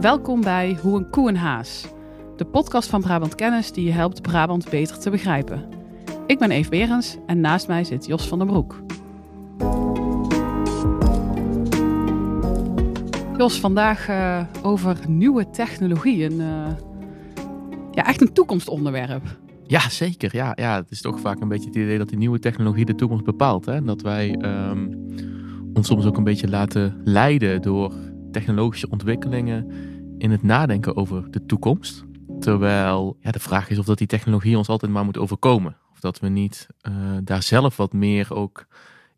Welkom bij Hoe een koe een haas. De podcast van Brabant Kennis die je helpt Brabant beter te begrijpen. Ik ben Eve Berens en naast mij zit Jos van der Broek. Jos, vandaag uh, over nieuwe technologie. Een, uh, ja, echt een toekomstonderwerp. Ja, zeker. Ja, ja, het is toch vaak een beetje het idee dat die nieuwe technologie de toekomst bepaalt. Hè? Dat wij um, ons soms ook een beetje laten leiden door technologische ontwikkelingen in het nadenken over de toekomst. Terwijl ja, de vraag is of dat die technologie ons altijd maar moet overkomen. Of dat we niet uh, daar zelf wat meer ook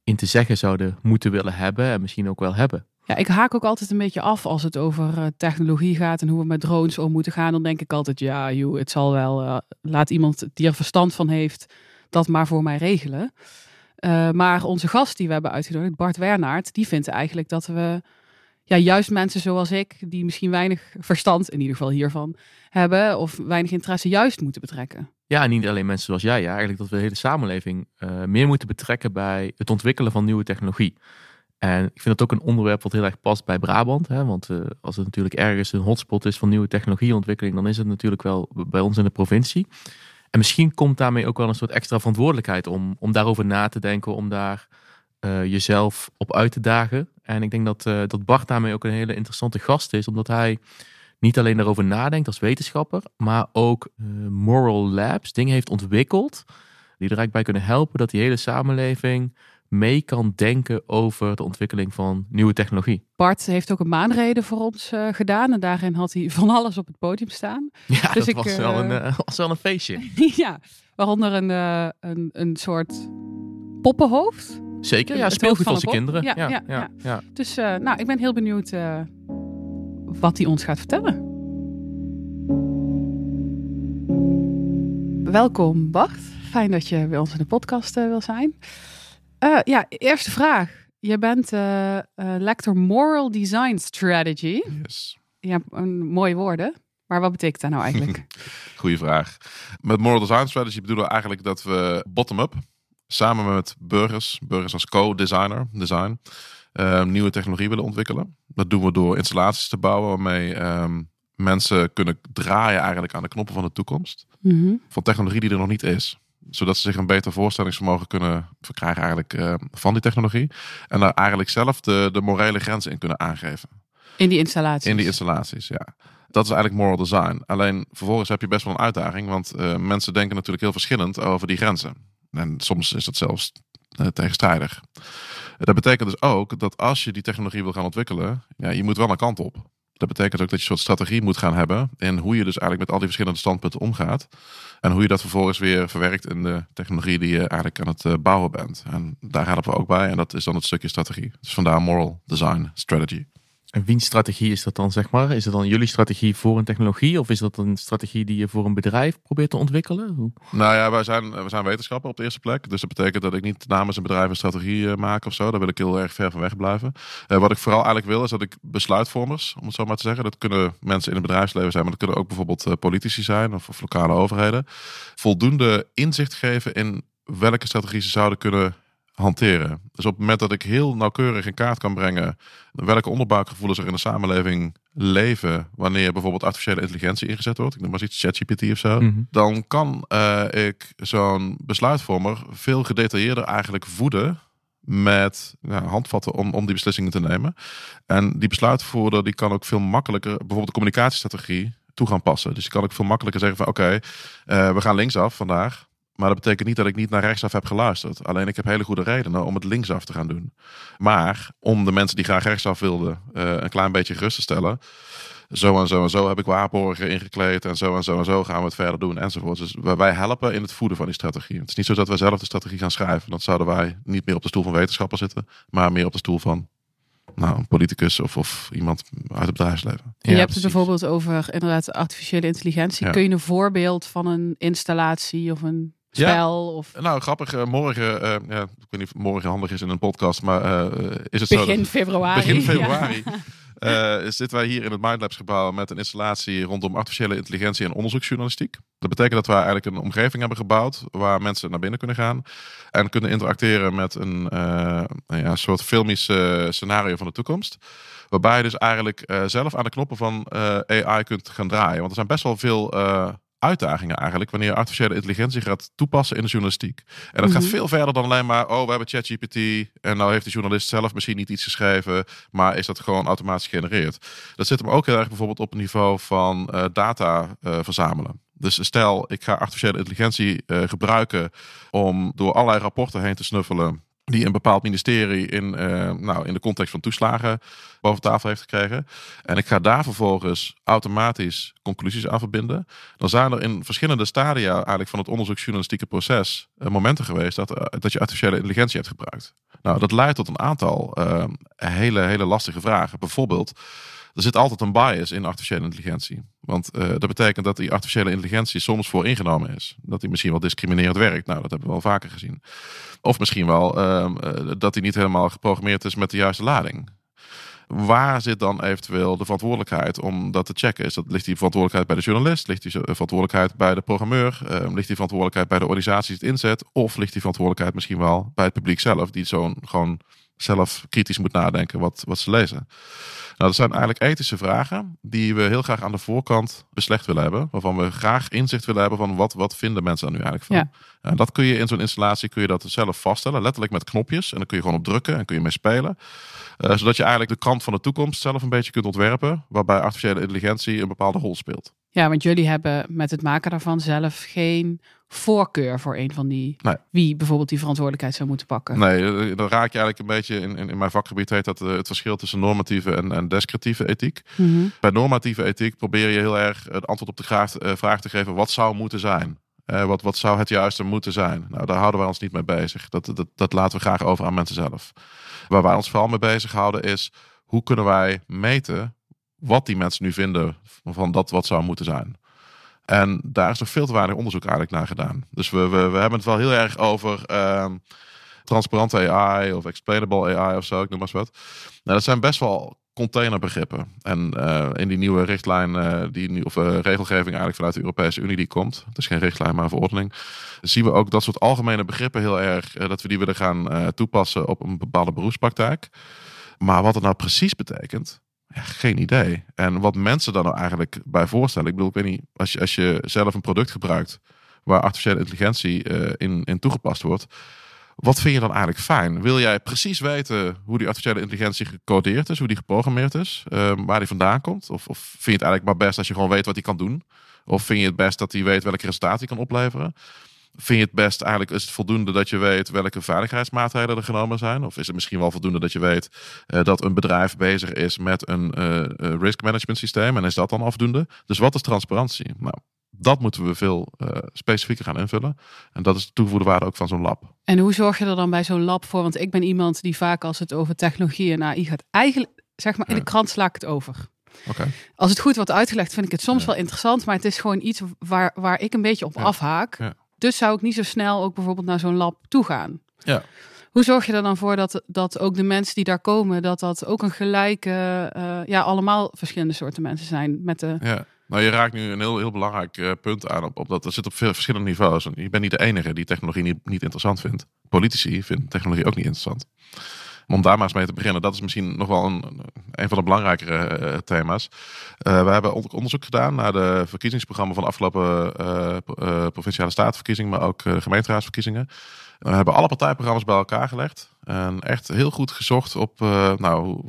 in te zeggen zouden moeten willen hebben en misschien ook wel hebben. Ja, ik haak ook altijd een beetje af als het over uh, technologie gaat en hoe we met drones om moeten gaan. Dan denk ik altijd, ja, joh, het zal wel. Uh, laat iemand die er verstand van heeft dat maar voor mij regelen. Maar onze gast die we hebben uitgenodigd, Bart Wernaert, die vindt eigenlijk dat we ja, juist mensen zoals ik, die misschien weinig verstand, in ieder geval hiervan, hebben of weinig interesse, juist moeten betrekken. Ja, niet alleen mensen zoals jij. Ja, eigenlijk dat we de hele samenleving uh, meer moeten betrekken bij het ontwikkelen van nieuwe technologie. En ik vind dat ook een onderwerp wat heel erg past bij Brabant. Hè? Want uh, als het natuurlijk ergens een hotspot is van nieuwe technologieontwikkeling, dan is het natuurlijk wel bij ons in de provincie. En misschien komt daarmee ook wel een soort extra verantwoordelijkheid om, om daarover na te denken, om daar uh, jezelf op uit te dagen. En ik denk dat, uh, dat Bart daarmee ook een hele interessante gast is, omdat hij niet alleen daarover nadenkt als wetenschapper, maar ook uh, moral labs, dingen heeft ontwikkeld die er eigenlijk bij kunnen helpen dat die hele samenleving mee kan denken over de ontwikkeling van nieuwe technologie. Bart heeft ook een maanreden voor ons uh, gedaan en daarin had hij van alles op het podium staan. Ja, dus dat ik, was, wel een, was wel een feestje. ja, waaronder een, een, een soort poppenhoofd. Zeker, ja, speelgoed van zijn kinderen. Ja, ja, ja. Dus nou, ik ben heel benieuwd wat hij ons gaat vertellen. Welkom Bart, fijn dat je bij ons in de podcast wil zijn. Ja, eerste vraag. Je bent lector Moral Design Strategy. Yes. Ja, een mooie woorden. Maar wat betekent dat nou eigenlijk? Goeie vraag. Met Moral Design Strategy bedoelen we eigenlijk dat we bottom-up, samen met burgers, burgers als co-designer, design, um, nieuwe technologie willen ontwikkelen. Dat doen we door installaties te bouwen waarmee um, mensen kunnen draaien eigenlijk aan de knoppen van de toekomst. Mm -hmm. Van technologie die er nog niet is zodat ze zich een beter voorstellingsvermogen kunnen verkrijgen eigenlijk, uh, van die technologie. En daar eigenlijk zelf de, de morele grenzen in kunnen aangeven. In die installaties? In die installaties, ja. Dat is eigenlijk moral design. Alleen vervolgens heb je best wel een uitdaging, want uh, mensen denken natuurlijk heel verschillend over die grenzen. En soms is dat zelfs uh, tegenstrijdig. Dat betekent dus ook dat als je die technologie wil gaan ontwikkelen, ja, je moet wel een kant op. Dat betekent ook dat je een soort strategie moet gaan hebben in hoe je dus eigenlijk met al die verschillende standpunten omgaat. En hoe je dat vervolgens weer verwerkt in de technologie die je eigenlijk aan het bouwen bent. En daar helpen we ook bij en dat is dan het stukje strategie. Dus vandaar moral design strategy. En wiens strategie is dat dan, zeg maar? Is het dan jullie strategie voor een technologie? Of is dat een strategie die je voor een bedrijf probeert te ontwikkelen? Nou ja, wij zijn, we zijn wetenschapper op de eerste plek. Dus dat betekent dat ik niet namens een bedrijf een strategie uh, maak of zo. Daar wil ik heel erg ver van weg blijven. Uh, wat ik vooral eigenlijk wil, is dat ik besluitvormers, om het zo maar te zeggen. Dat kunnen mensen in het bedrijfsleven zijn, maar dat kunnen ook bijvoorbeeld uh, politici zijn of, of lokale overheden. Voldoende inzicht geven in welke strategie ze zouden kunnen hanteren. Dus op het moment dat ik heel nauwkeurig in kaart kan brengen welke onderbuikgevoelens er in de samenleving leven wanneer bijvoorbeeld artificiële intelligentie ingezet wordt, ik noem maar iets ChatGPT of zo, mm -hmm. dan kan uh, ik zo'n besluitvormer veel gedetailleerder eigenlijk voeden met ja, handvatten om, om die beslissingen te nemen. En die besluitvoerder die kan ook veel makkelijker bijvoorbeeld de communicatiestrategie toe gaan passen. Dus je kan ook veel makkelijker zeggen van oké, okay, uh, we gaan linksaf vandaag. Maar dat betekent niet dat ik niet naar rechtsaf heb geluisterd. Alleen ik heb hele goede redenen om het linksaf te gaan doen. Maar om de mensen die graag rechtsaf wilden uh, een klein beetje gerust te stellen. Zo en zo en zo heb ik wapenborgen ingekleed. En zo en zo en zo gaan we het verder doen enzovoort. Dus wij helpen in het voeden van die strategie. Het is niet zo dat wij zelf de strategie gaan schrijven. Dan zouden wij niet meer op de stoel van wetenschapper zitten. Maar meer op de stoel van nou, een politicus of, of iemand uit het bedrijfsleven. Ja, je hebt het bijvoorbeeld over inderdaad artificiële intelligentie. Ja. Kun je een voorbeeld van een installatie of een spel? Ja, of... Nou, grappig. Uh, morgen, uh, ja, ik weet niet of morgen handig is in een podcast, maar uh, is het begin zo... Februari. Begin februari. uh, zitten wij hier in het Mindlabs gebouw met een installatie rondom artificiële intelligentie en onderzoeksjournalistiek. Dat betekent dat we eigenlijk een omgeving hebben gebouwd waar mensen naar binnen kunnen gaan en kunnen interacteren met een uh, ja, soort filmisch scenario van de toekomst. Waarbij je dus eigenlijk zelf aan de knoppen van AI kunt gaan draaien. Want er zijn best wel veel uitdagingen eigenlijk wanneer je artificiële intelligentie gaat toepassen in de journalistiek. En dat gaat mhm. veel verder dan alleen maar, oh, we hebben ChatGPT en nou heeft de journalist zelf misschien niet iets geschreven, maar is dat gewoon automatisch gegenereerd. Dat zit hem ook heel erg bijvoorbeeld op het niveau van uh, data uh, verzamelen. Dus stel, ik ga artificiële intelligentie uh, gebruiken om door allerlei rapporten heen te snuffelen die een bepaald ministerie in, uh, nou, in de context van toeslagen boven tafel heeft gekregen. En ik ga daar vervolgens automatisch conclusies aan verbinden. Dan zijn er in verschillende stadia eigenlijk van het onderzoeksjournalistieke proces uh, momenten geweest dat, uh, dat je artificiële intelligentie hebt gebruikt. Nou, dat leidt tot een aantal hele, hele lastige vragen. Bijvoorbeeld, er zit altijd een bias in artificiële intelligentie. Want uh, dat betekent dat die artificiële intelligentie soms vooringenomen is. Dat die misschien wel discriminerend werkt. Nou, dat hebben we wel vaker gezien. Of misschien wel uh, dat hij niet helemaal geprogrammeerd is met de juiste lading. Waar zit dan eventueel de verantwoordelijkheid om dat te checken? Is dat, ligt die verantwoordelijkheid bij de journalist? Ligt die verantwoordelijkheid bij de programmeur? Uh, ligt die verantwoordelijkheid bij de organisatie die het inzet? Of ligt die verantwoordelijkheid misschien wel bij het publiek zelf, die zo'n gewoon zelf kritisch moet nadenken wat, wat ze lezen? Nou, dat zijn eigenlijk ethische vragen die we heel graag aan de voorkant beslecht willen hebben. Waarvan we graag inzicht willen hebben van wat, wat vinden mensen er nu eigenlijk van. Ja. En dat kun je in zo'n installatie kun je dat zelf vaststellen, letterlijk met knopjes. En dan kun je gewoon op drukken en kun je mee spelen. Uh, zodat je eigenlijk de kant van de toekomst zelf een beetje kunt ontwerpen. Waarbij artificiële intelligentie een bepaalde rol speelt. Ja, want jullie hebben met het maken daarvan zelf geen voorkeur voor een van die. Wie bijvoorbeeld die verantwoordelijkheid zou moeten pakken. Nee, eh, dan raak je eigenlijk een beetje in, in, in mijn vakgebied heet dat eh, het verschil tussen normatieve en, en descriptieve ethiek. Mhm. Bij normatieve ethiek probeer je heel erg het antwoord op de vraag, vraag te geven: wat zou moeten zijn? Uh, wat, wat zou het juiste moeten zijn? Nou, daar houden wij ons niet mee bezig. Dat, dat, dat laten we graag over aan mensen zelf. Waar wij ons vooral mee bezighouden is hoe kunnen wij meten wat die mensen nu vinden van dat wat zou moeten zijn. En daar is nog veel te weinig onderzoek eigenlijk naar gedaan. Dus we, we, we hebben het wel heel erg over uh, transparante AI of explainable AI of zo, ik noem maar eens wat. Nou, dat zijn best wel containerbegrippen. En uh, in die nieuwe richtlijn, uh, die nu, of uh, regelgeving eigenlijk vanuit de Europese Unie die komt, het is geen richtlijn maar een verordening, zien we ook dat soort algemene begrippen heel erg, dat we die willen gaan toepassen op een bepaalde beroepspraktijk. Maar wat het nou precies betekent, geen idee. En wat mensen dan nou eigenlijk bij voorstellen, ik bedoel, ik weet niet, als je, als je zelf een product gebruikt waar artificiële intelligentie in, in toegepast wordt, wat vind je dan eigenlijk fijn? Wil jij precies weten hoe die artificiële intelligentie gecodeerd is, hoe die geprogrammeerd is, um, waar die vandaan komt? Of, of vind je het eigenlijk maar best als je gewoon weet wat hij kan doen? Of vind je het best dat hij weet welke resultaten hij kan opleveren? Vind je het best eigenlijk, is het voldoende dat je weet welke veiligheidsmaatregelen er genomen zijn? Of is het misschien wel voldoende dat je weet uh, dat een bedrijf bezig is met een uh, risk management systeem en is dat dan afdoende? Dus wat is transparantie? Nou, dat moeten we veel uh, specifieker gaan invullen. En dat is de toegevoegde waarde ook van zo'n lab. En hoe zorg je er dan bij zo'n lab voor? Want ik ben iemand die vaak als het over technologie en AI gaat, eigenlijk zeg maar in de krant sla ik het over. Okay. Als het goed wordt uitgelegd, vind ik het soms wel interessant, maar het is gewoon iets waar, waar ik een beetje op afhaak. Dus zou ik niet zo snel ook bijvoorbeeld naar zo'n lab toe gaan. Ja. Hoe zorg je er dan voor dat, dat ook de mensen die daar komen, dat dat ook een gelijke, uh, ja, allemaal verschillende soorten mensen zijn met de. Ja. Nou, je raakt nu een heel, heel belangrijk uh, punt aan. Op, op dat er zit op veel verschillende niveaus. En je bent niet de enige die technologie niet, niet interessant vindt. Politici vinden technologie ook niet interessant. Om daar maar eens mee te beginnen, dat is misschien nog wel een, een van de belangrijkere uh, thema's. Uh, we hebben onderzoek gedaan naar de verkiezingsprogramma van de afgelopen provinciale statenverkiezingen, maar ook gemeenteraadsverkiezingen. We hebben alle partijprogramma's bij elkaar gelegd. En echt heel goed gezocht op nou,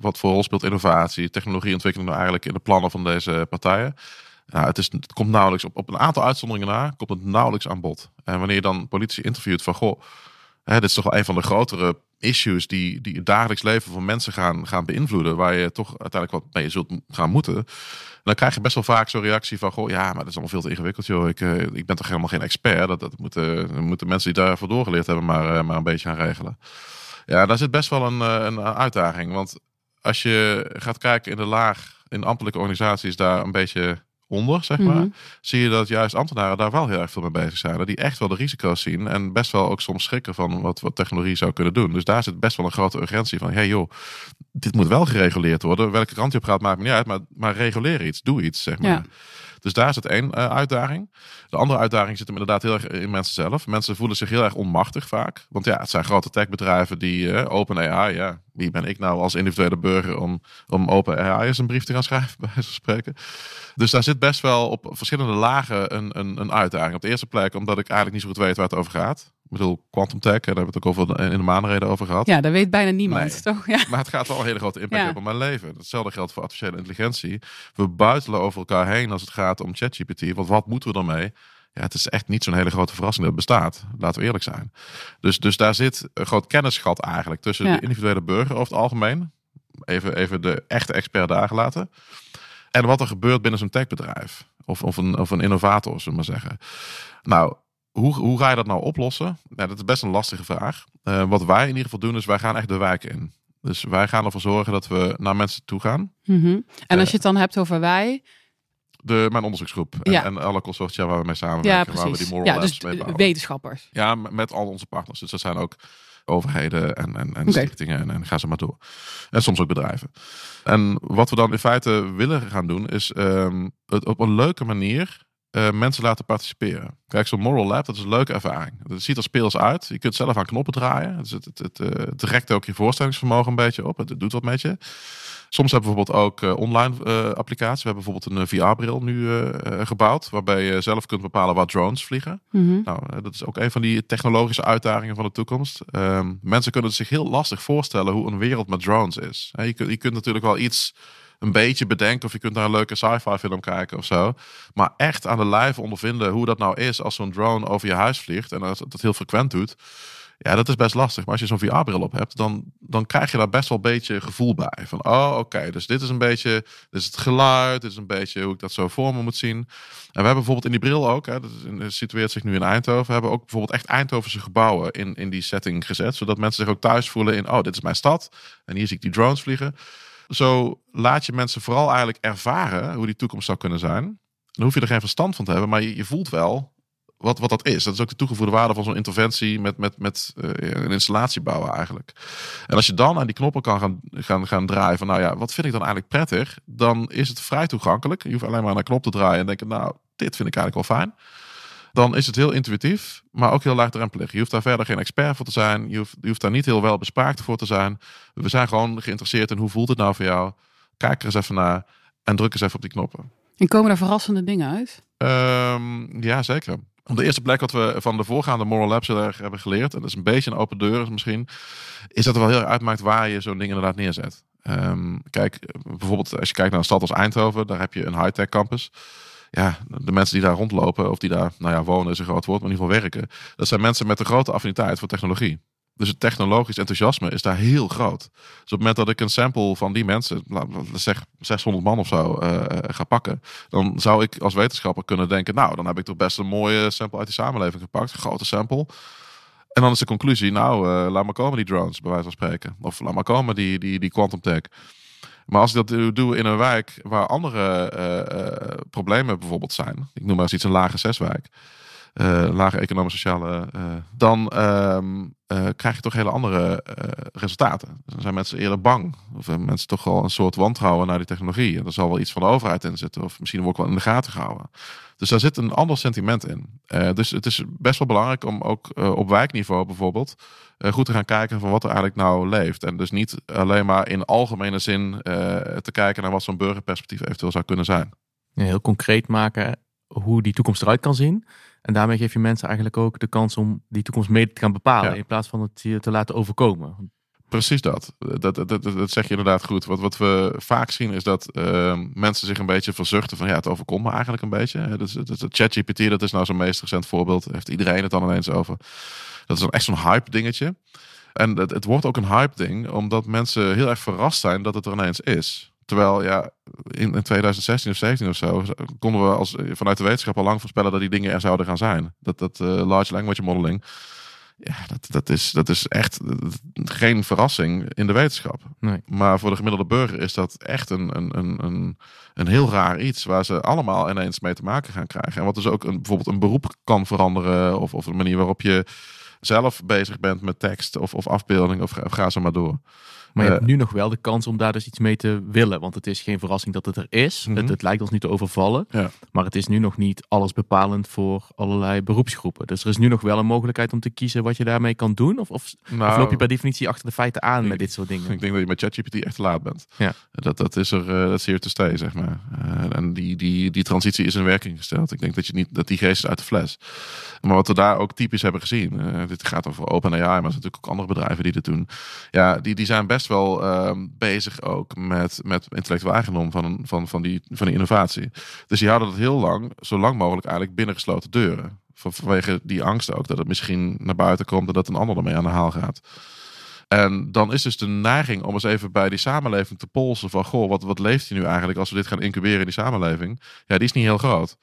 wat, voor rol speelt innovatie, technologieontwikkeling nou eigenlijk in de plannen van deze partijen. Nou, het, is, het komt nauwelijks op, op een aantal uitzonderingen na, komt het nauwelijks aan bod. En wanneer je dan politici interviewt van goh, hè, dit is toch wel een van de grotere issues die, die het dagelijks leven van mensen gaan, gaan beïnvloeden, waar je toch uiteindelijk wat mee zult gaan moeten dan krijg je best wel vaak zo'n reactie van: Goh, ja, maar dat is allemaal veel te ingewikkeld, joh. Ik, uh, ik ben toch helemaal geen expert. Dat, dat moeten, moeten mensen die daarvoor doorgeleerd hebben, maar, uh, maar een beetje aan regelen. Ja, daar zit best wel een, eh, een uitdaging. Want als je gaat kijken in de laag, in ambtelijke organisaties, daar een beetje onder, zeg maar, Mhm. zie je dat juist ambtenaren daar wel heel erg veel mee bezig zijn. Die echt wel de risico's zien en best wel ook soms schrikken van wat, wat technologie zou kunnen doen. Dus daar zit best wel een grote urgentie van, hey joh, dit moet wel gereguleerd worden. Welke kant je op gaat, maakt me niet uit, maar, maar reguleer iets, doe iets, zeg maar. Ja. Dus daar zit één eh, uitdaging. De andere uitdaging zit hem inderdaad heel erg in mensen zelf. Mensen voelen zich heel erg onmachtig vaak. Want ja, het zijn grote techbedrijven die eh open AI, ja, wie ben ik nou als individuele burger om, om open AI eens een brief te gaan schrijven, bij van spreken. Dus daar zit best wel op verschillende lagen een, een, een uitdaging. Op de eerste plek, omdat ik eigenlijk niet zo goed weet waar het over gaat. Ik bedoel, quantum tech, daar hebben we het ook over in de maanreden over gehad. Ja, dat weet bijna niemand, Nee. toch? Ja. Maar het gaat wel een hele grote impact Ja. hebben op mijn leven. Hetzelfde geldt voor artificiële intelligentie. We buitelen over elkaar heen als het gaat om ChatGPT. Want wat moeten we ermee? Ja, het is echt niet zo'n hele grote verrassing dat het bestaat. Laten we eerlijk zijn. Dus, dus daar zit een groot kennisgat eigenlijk tussen Ja. de individuele burger over het algemeen. Even, even de echte expert daar gelaten. En wat er gebeurt binnen zo'n techbedrijf. Of, of, een, of een innovator, zullen we maar zeggen. Nou, hoe, hoe ga je dat nou oplossen? Ja, dat is best een lastige vraag. Eh, wat wij in ieder geval doen, is wij gaan echt de wijk in. Dus wij gaan ervoor zorgen dat we naar mensen toe gaan. Mhm. En Eh. als je het dan hebt over wij, De, mijn onderzoeksgroep en, Ja. en alle consortia waar we mee samenwerken. ja waar we die moral Ja, dus mee de bouwen. wetenschappers. Ja, met al onze partners. Dus dat zijn ook overheden en, en, en stichtingen en, en ga ze maar door. En soms ook bedrijven. En wat we dan in feite willen gaan doen, is ehm, het op een leuke manier eh, mensen laten participeren. Kijk, zo'n Moral Lab, dat is een leuke ervaring. Het ziet er speels uit. Je kunt zelf aan knoppen draaien. Dus het, het, het, eh, het rekt ook je voorstellingsvermogen een beetje op. Het, doet wat met je. Soms hebben we bijvoorbeeld ook eh, online applicaties. We hebben bijvoorbeeld een VR-bril nu gebouwd. Waarbij je zelf kunt bepalen waar drones vliegen. Mhm. Nou, dat is ook een van die technologische uitdagingen van de toekomst. Ehm, mensen kunnen zich heel lastig voorstellen hoe een wereld met drones is. Je, kunt, je kunt natuurlijk wel iets een beetje bedenken of je kunt naar een leuke sci-fi film kijken of zo. Maar echt aan de lijve ondervinden hoe dat nou is als zo'n drone over je huis vliegt en het dat heel frequent doet. Ja, dat is best lastig. Maar als je zo'n VR-bril op hebt, dan, dan krijg je daar best wel een beetje gevoel bij. Van, oh, oké, dus dit is een beetje, is het geluid, dit is een beetje hoe ik dat zo voor me moet zien. En we hebben bijvoorbeeld in die bril ook, hè, dat situeert zich nu in Eindhoven, we hebben ook bijvoorbeeld echt Eindhovense gebouwen in, in die setting gezet. Zodat mensen zich ook thuis voelen in, oh, dit is mijn stad. En hier zie ik die drones vliegen. Zo laat je mensen vooral eigenlijk ervaren hoe die toekomst zou kunnen zijn. Dan hoef je er geen verstand van te hebben, maar je, voelt wel wat, wat dat is. Dat is ook de toegevoegde waarde van zo'n interventie met, met, met eh, een installatie bouwen eigenlijk. En als je dan aan die knoppen kan gaan, gaan, gaan draaien van nou ja, wat vind ik dan eigenlijk prettig? Dan is het vrij toegankelijk. Je hoeft alleen maar naar een knop te draaien en denken nou, dit vind ik eigenlijk wel fijn. Dan is het heel intuïtief, maar ook heel laagdrempelig. Je hoeft daar verder geen expert voor te zijn. Je hoeft, je hoeft daar niet heel wel bespraakt voor te zijn. We zijn gewoon geïnteresseerd in hoe voelt het nou voor jou. Kijk er eens even naar en druk eens even op die knoppen. En komen er verrassende dingen uit? Ehm, ja, zeker. Op de eerste plek wat we van de voorgaande Moral Labs heel erg hebben geleerd, en dat is een beetje een open deur misschien, is dat er wel heel erg uitmaakt waar je zo'n ding inderdaad neerzet. Ehm, kijk, bijvoorbeeld als je kijkt naar een stad als Eindhoven, daar heb je een high-tech campus. Ja, de mensen die daar rondlopen, of die daar, nou ja, wonen is een groot woord, maar in ieder geval werken, dat zijn mensen met een grote affiniteit voor technologie. Dus het technologisch enthousiasme is daar heel groot. Dus op het moment dat ik een sample van die mensen, zeg 600 man of zo, eh, ga pakken, dan zou ik als wetenschapper kunnen denken, nou, dan heb ik toch best een mooie sample uit die samenleving gepakt, grote sample. En dan is de conclusie, nou, eh, laat maar komen die drones, bij wijze van spreken. Of laat maar komen die, die, die quantum tech. Maar als ik dat doe in een wijk waar andere eh, eh, problemen bijvoorbeeld zijn, ik noem maar eens iets een lage zeswijk, lage economisch-sociale, eh, dan ehm, eh, krijg je toch hele andere eh, resultaten. Dan zijn mensen eerder bang. Of mensen toch wel een soort wantrouwen naar die technologie. En er zal wel iets van de overheid in zitten. Of misschien wordt wel in de gaten gehouden. Dus daar zit een ander sentiment in. Eh, dus het is best wel belangrijk om ook eh, op wijkniveau bijvoorbeeld eh, goed te gaan kijken van wat er eigenlijk nou leeft. En dus niet alleen maar in algemene zin eh, te kijken naar wat zo'n burgerperspectief eventueel zou kunnen zijn. Heel concreet maken hoe die toekomst eruit kan zien. En daarmee geef je mensen eigenlijk ook de kans om die toekomst mee te gaan bepalen. Ja. In plaats van het je te laten overkomen. Precies dat. Dat, dat, dat, dat zeg je inderdaad goed. Wat, wat we vaak zien is dat eh, mensen zich een beetje verzuchten van ja, het overkomt me eigenlijk een beetje. Dus, dus, het ChatGPT, dat is nou zo'n meest recent voorbeeld. Heeft iedereen het dan ineens over. Dat is dan echt zo'n hype dingetje. En het, het wordt ook een hype ding, omdat mensen heel erg verrast zijn dat het er ineens is. Terwijl ja, in, in 2016 of 17 of zo konden we als, vanuit de wetenschap al lang voorspellen dat die dingen er zouden gaan zijn. Dat, dat eh, large language modeling. Ja, dat, dat, is, dat is echt geen verrassing in de wetenschap. Nee. Maar voor de gemiddelde burger is dat echt een, een, een, een, een heel raar iets waar ze allemaal ineens mee te maken gaan krijgen. En wat dus ook een, bijvoorbeeld een beroep kan veranderen, of, of de manier waarop je zelf bezig bent met tekst of, of afbeelding, of, of ga zo maar door. Maar je Eh, hebt nu nog wel de kans om daar dus iets mee te willen. Want het is geen verrassing dat het er is. Mhm. het, het lijkt ons niet te overvallen. Ja. Maar het is nu nog niet alles bepalend voor allerlei beroepsgroepen. Dus er is nu nog wel een mogelijkheid om te kiezen wat je daarmee kan doen. Of, of, Nou, of loop je per definitie achter de feiten aan ik- met dit soort dingen? Ik denk dat je met ChatGPT echt te laat bent. Ja. Dat, dat is er, eh, dat is hier te stay, zeg maar. Eh, en die, die, die transitie is in werking gesteld. Ik denk dat je niet dat die geest is uit de fles. Maar wat we daar ook typisch hebben gezien, eh, dit gaat over OpenAI, maar er zijn natuurlijk ook andere bedrijven die dit doen. Ja, die, die zijn best wel ehm, bezig ook met, met intellectueel eigendom van, van, van, die, van die innovatie. Dus die houden dat heel lang, zo lang mogelijk eigenlijk binnen gesloten deuren. Van- Vanwege die angst ook dat het misschien naar buiten komt en dat een ander ermee aan de haal gaat. En dan is dus de neiging om eens even bij die samenleving te polsen van, goh, wat, wat leeft hier nu eigenlijk als we dit gaan incuberen in die samenleving? Ja, die is niet heel groot.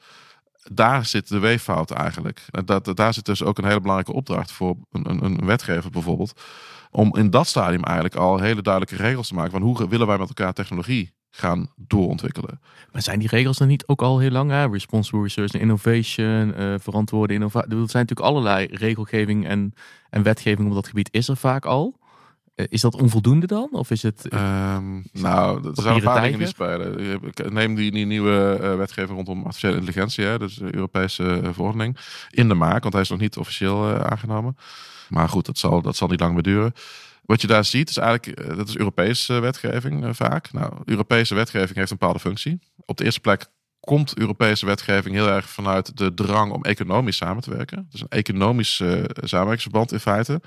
Daar zit de weeffout eigenlijk. En dat, daar zit dus ook een hele belangrijke opdracht voor een, een, een wetgever bijvoorbeeld. Om in dat stadium eigenlijk al hele duidelijke regels te maken van hoe willen wij met elkaar technologie gaan doorontwikkelen. Maar zijn die regels dan niet ook al heel lang? Hè? Responsible research innovation, eh, verantwoorde innovatie. Er zijn natuurlijk allerlei regelgeving en, en wetgeving op dat gebied is er vaak al. Eh, is dat onvoldoende dan? Of is het... Ehm, nou, er zijn een paar dingen die spelen. Neem die, die nieuwe eh, wetgeving rondom artificiële intelligentie, hè, dus de Europese eh, verordening, in de maak, want hij is nog niet officieel aangenomen. Maar goed, dat zal, dat zal niet lang meer duren. Wat je daar ziet is eigenlijk, dat is Europese wetgeving vaak. Nou, Europese wetgeving heeft een bepaalde functie. Op de eerste plek komt Europese wetgeving heel erg vanuit de drang om economisch samen te werken. Dus een economisch eh, samenwerkingsverband in feite.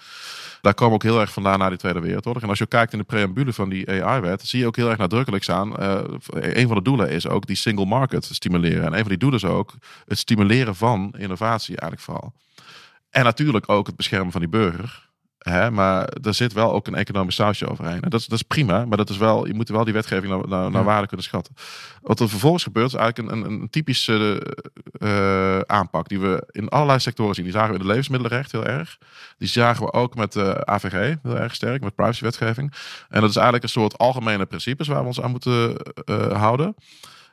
Daar komen ook heel erg vandaan na die Tweede Wereldoorlog. En als je kijkt in de preambule van die AI-wet, zie je ook heel erg nadrukkelijk staan. eh, een van de doelen is ook die single market stimuleren. En een van die doelen is ook het stimuleren van innovatie eigenlijk vooral. En natuurlijk ook het beschermen van die burger. Hè, maar er zit wel ook een economisch sausje overheen. En dat is, dat is prima, maar dat is wel, je moet wel die wetgeving naar, naar, naar Ja. waarde kunnen schatten. Wat er vervolgens gebeurt, is eigenlijk een, een, een typische eh, aanpak die we in allerlei sectoren zien. Die zagen we in de levensmiddelenrecht heel erg. Die zagen we ook met de AVG heel erg sterk, met privacywetgeving. En dat is eigenlijk een soort algemene principes waar we ons aan moeten eh, houden.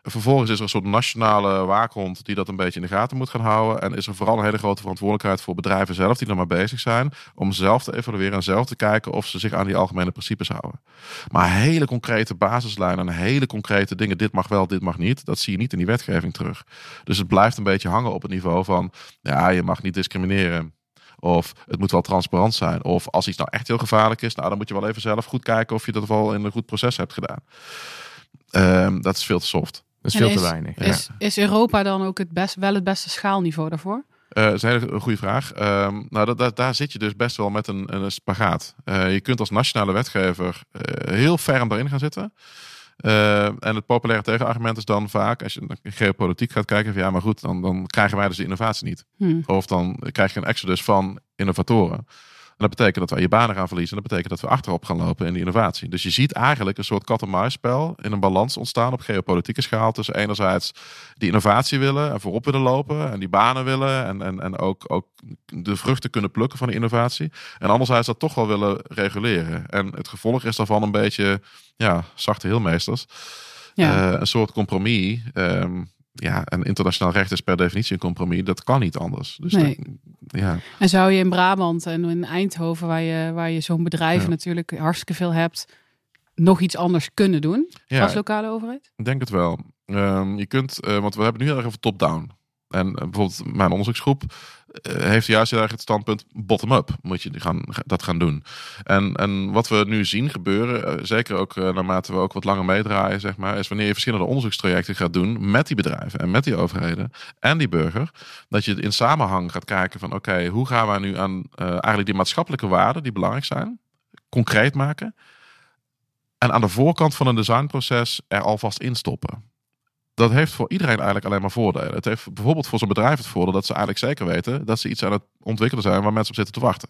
Vervolgens is er een soort nationale waakhond die dat een beetje in de gaten moet gaan houden. En is er vooral een hele grote verantwoordelijkheid voor bedrijven zelf die er maar bezig zijn. Om zelf te evalueren en zelf te kijken of ze zich aan die algemene principes houden. Maar hele concrete basislijnen en hele concrete dingen. Dit mag wel, dit mag niet. Dat zie je niet in die wetgeving terug. Dus het blijft een beetje hangen op het niveau van ja, je mag niet discrimineren. Of het moet wel transparant zijn. Of als iets nou echt heel gevaarlijk is, nou, dan moet je wel even zelf goed kijken of je dat wel in een goed proces hebt gedaan. Ehm, dat is veel te soft. Dat is En veel te is- weinig. Ja. Is, Europa dan ook het best, wel het beste schaalniveau daarvoor? Eh, dat is een hele goede vraag. Ehm, nou, dat, dat- daar zit je dus best wel met een, een spagaat. Eh, je kunt als nationale wetgever eh, heel ferm daarin gaan zitten. En het populaire tegenargument is dan vaak, als je naar geopolitiek gaat kijken, van ja, maar goed, dan, dan krijgen wij dus de innovatie niet. Hm. Of dan krijg je een exodus van innovatoren. En dat betekent dat wij je banen gaan verliezen. En dat betekent dat we achterop gaan lopen in de innovatie. Dus je ziet eigenlijk een soort kat-en-muisspel in een balans ontstaan op geopolitieke schaal. Tussen enerzijds die innovatie willen en voorop willen lopen. En die banen willen. En, en, en ook, ook de vruchten kunnen plukken van die innovatie. En anderzijds dat toch wel willen reguleren. En het gevolg is daarvan een beetje, ja, zachte heelmeesters. Ja. Eh, een soort compromis. Ehm, ja, en internationaal recht is per definitie een compromis. Dat kan niet anders. Dus Nee. dat- ja. En zou je in Brabant en in Eindhoven, waar je, waar je zo'n bedrijf Ja. natuurlijk hartstikke veel hebt, nog iets anders kunnen doen Ja, als lokale overheid? ik denk het wel. Ehm, je kunt, eh, want we hebben nu heel erg over top-down. En eh, bijvoorbeeld mijn onderzoeksgroep eh, heeft juist het standpunt bottom-up. Moet je gaan, dat gaan doen. En, en wat we nu zien gebeuren, eh, zeker ook naarmate we ook wat langer meedraaien, zeg maar, is wanneer je verschillende onderzoekstrajecten gaat doen met die bedrijven en met die overheden en die burger, dat je in samenhang gaat kijken van oké, hoe gaan wij nu aan eigenlijk die maatschappelijke waarden die belangrijk zijn, concreet maken. En aan de voorkant van een designproces er alvast instoppen dat heeft voor iedereen eigenlijk alleen maar voordelen. Het heeft bijvoorbeeld voor zo'n bedrijf het voordeel dat ze eigenlijk zeker weten dat ze iets aan het ontwikkelen zijn waar mensen op zitten te wachten.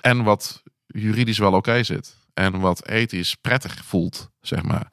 En wat juridisch wel oké zit. en wat ethisch prettig voelt, zeg maar.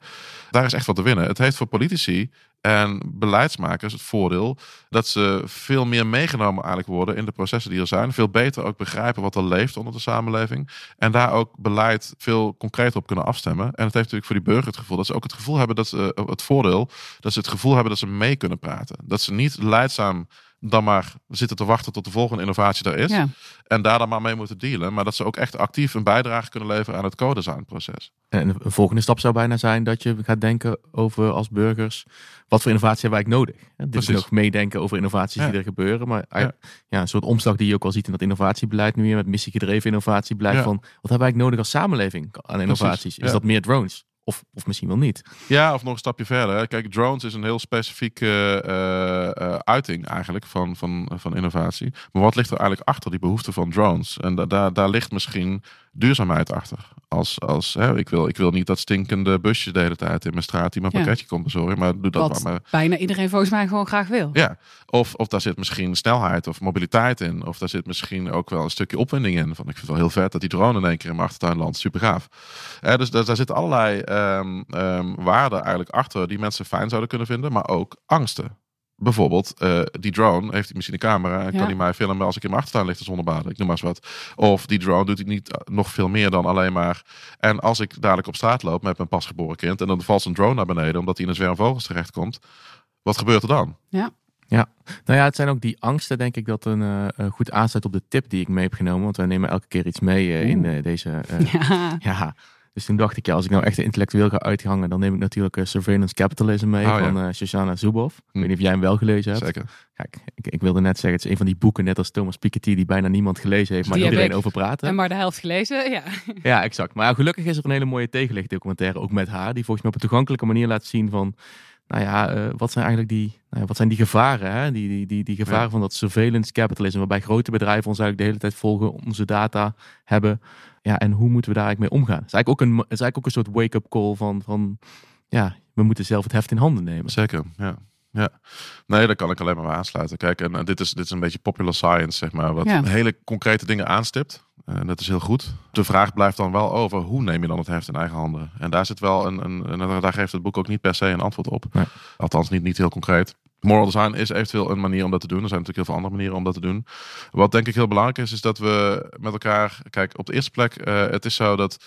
Daar is echt wat te winnen. Het heeft voor politici en beleidsmakers het voordeel dat ze veel meer meegenomen eigenlijk worden in de processen die er zijn. Veel beter ook begrijpen wat er leeft onder de samenleving. En daar ook beleid veel concreter op kunnen afstemmen. En het heeft natuurlijk voor die burger het gevoel dat ze ook het gevoel hebben dat ze het voordeel dat ze het gevoel hebben dat ze mee kunnen praten. Dat ze niet leidzaam dan maar zitten te wachten tot de volgende innovatie er is. Ja. En daar dan maar mee moeten dealen. Maar dat ze ook echt actief een bijdrage kunnen leveren aan het co-designproces. En een volgende stap zou bijna zijn dat je gaat denken over als burgers, wat voor innovatie hebben wij eigenlijk nodig? Hè, Dit is Precies. nog meedenken over innovaties Ja. die er gebeuren. Maar Ja. een soort omslag die je ook al ziet in dat innovatiebeleid nu weer, met missiegedreven innovatiebeleid. Ja. Van, wat hebben wij eigenlijk nodig als samenleving aan innovaties? Is ja. dat meer drones? Of, of misschien wel niet. Ja, of nog een stapje verder. Kijk, drones is een heel specifieke eh, eh, uiting eigenlijk van, van, van innovatie. Maar wat ligt er eigenlijk achter die behoefte van drones? En da daar, daar ligt misschien duurzaamheid achter. Als, als, hè, ik, wil, ik wil niet dat stinkende busje de hele tijd in mijn straat die mijn Ja. pakketje komt bezorgen. Maar doe dat Wat maar. bijna iedereen volgens mij gewoon graag wil. ja, of, of daar zit misschien snelheid of mobiliteit in. Of daar zit misschien ook wel een stukje opwinding in. Van, ik vind het wel heel vet dat die drone in één keer in mijn achtertuin landt. Super gaaf. Eh, dus daar, daar zitten allerlei ehm, ehm, waarden eigenlijk achter die mensen fijn zouden kunnen vinden. Maar ook angsten. Bijvoorbeeld, eh, die drone heeft hij misschien een camera en Ja. kan hij mij filmen als ik in mijn achtertuin lig te zonnebaden. Ik noem maar eens wat. Of die drone doet hij niet eh, nog veel meer dan alleen maar. En als ik dadelijk op straat loop met mijn pasgeboren kind en dan valt zijn drone naar beneden omdat hij in een zwerm vogels terechtkomt. Wat gebeurt er dan? Nou ja, het zijn ook die angsten, denk ik, dat een eh, goed aansluit op de tip die ik mee heb genomen. Want wij nemen elke keer iets mee in deze. eh, Ja. ja. Dus toen dacht ik, ja, als ik nou echt intellectueel ga uithangen, dan neem ik natuurlijk eh, Surveillance Capitalism mee Oh, ja. van eh Shoshana Zuboff. Ik Hm. weet niet of jij hem wel gelezen hebt. Zeker. Kijk, ik, ik wilde net zeggen, het is een van die boeken, net als Thomas Piketty, die bijna niemand gelezen heeft, maar Die iedereen over praat. hè? En maar de helft gelezen, ja. Ja, exact. Maar ja, gelukkig is er een hele mooie tegenlichtdocumentaire, ook met haar, die volgens mij op een toegankelijke manier laat zien van, nou ja, eh, wat zijn eigenlijk die, nou ja, wat zijn die gevaren, hè? Die, die, die, die gevaren Ja. van dat surveillance capitalism, waarbij grote bedrijven ons eigenlijk de hele tijd volgen, onze data hebben. Ja, en hoe moeten we daar eigenlijk mee omgaan? Het is eigenlijk ook een, het is eigenlijk ook een soort wake-up call van, van, ja, we moeten zelf het heft in handen nemen. Zeker, ja. Ja, nee, daar kan ik alleen maar bij aansluiten. Kijk, en, eh, dit, is, dit is een beetje popular science, zeg maar, wat Ja. hele concrete dingen aanstipt. En dat is heel goed. De vraag blijft dan wel over hoe neem je dan het heft in eigen handen? En daar zit wel een, een, en daar geeft het boek ook niet per se een antwoord op. Nee. Althans, niet, niet heel concreet. Moral design is eventueel een manier om dat te doen. Er zijn natuurlijk heel veel andere manieren om dat te doen. Wat denk ik heel belangrijk is, is dat we met elkaar. Kijk, op de eerste plek, eh, het is zo dat.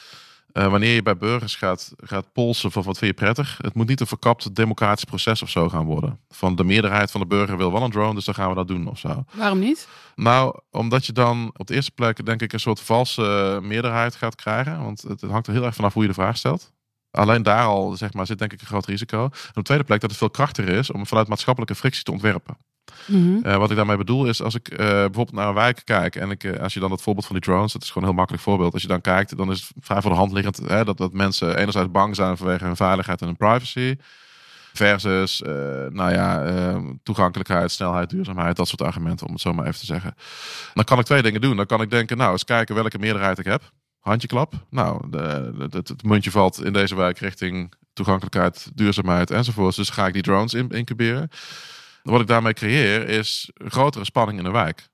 Eh, wanneer je bij burgers gaat, gaat polsen van wat vind je prettig, het moet niet een verkapt democratisch proces of zo gaan worden. Van de meerderheid van de burger wil wel een drone, dus dan gaan we dat doen of zo. Waarom niet? Nou, omdat je dan op de eerste plek denk ik een soort valse meerderheid gaat krijgen. Want het, het hangt er heel erg vanaf hoe je de vraag stelt. Alleen daar al zeg maar, zit denk ik een groot risico. En op de tweede plek dat het veel krachtiger is om vanuit maatschappelijke frictie te ontwerpen. Mhm. Eh, wat ik daarmee bedoel is, als ik eh, bijvoorbeeld naar een wijk kijk en ik, eh, als je dan het voorbeeld van die drones, dat is gewoon een heel makkelijk voorbeeld. Als je dan kijkt, dan is het vrij voor de hand liggend hè, dat, dat mensen enerzijds bang zijn vanwege hun veiligheid en hun privacy. Versus, nou ja, toegankelijkheid, snelheid, duurzaamheid, dat soort argumenten, om het zo maar even te zeggen. Dan kan ik twee dingen doen. Dan kan ik denken, nou, eens kijken welke meerderheid ik heb. Handjeklap. Nou, de, het, muntje valt in deze wijk richting toegankelijkheid, duurzaamheid enzovoort. Dus ga ik die drones in, incuberen. Wat ik daarmee creëer is grotere spanning in de wijk.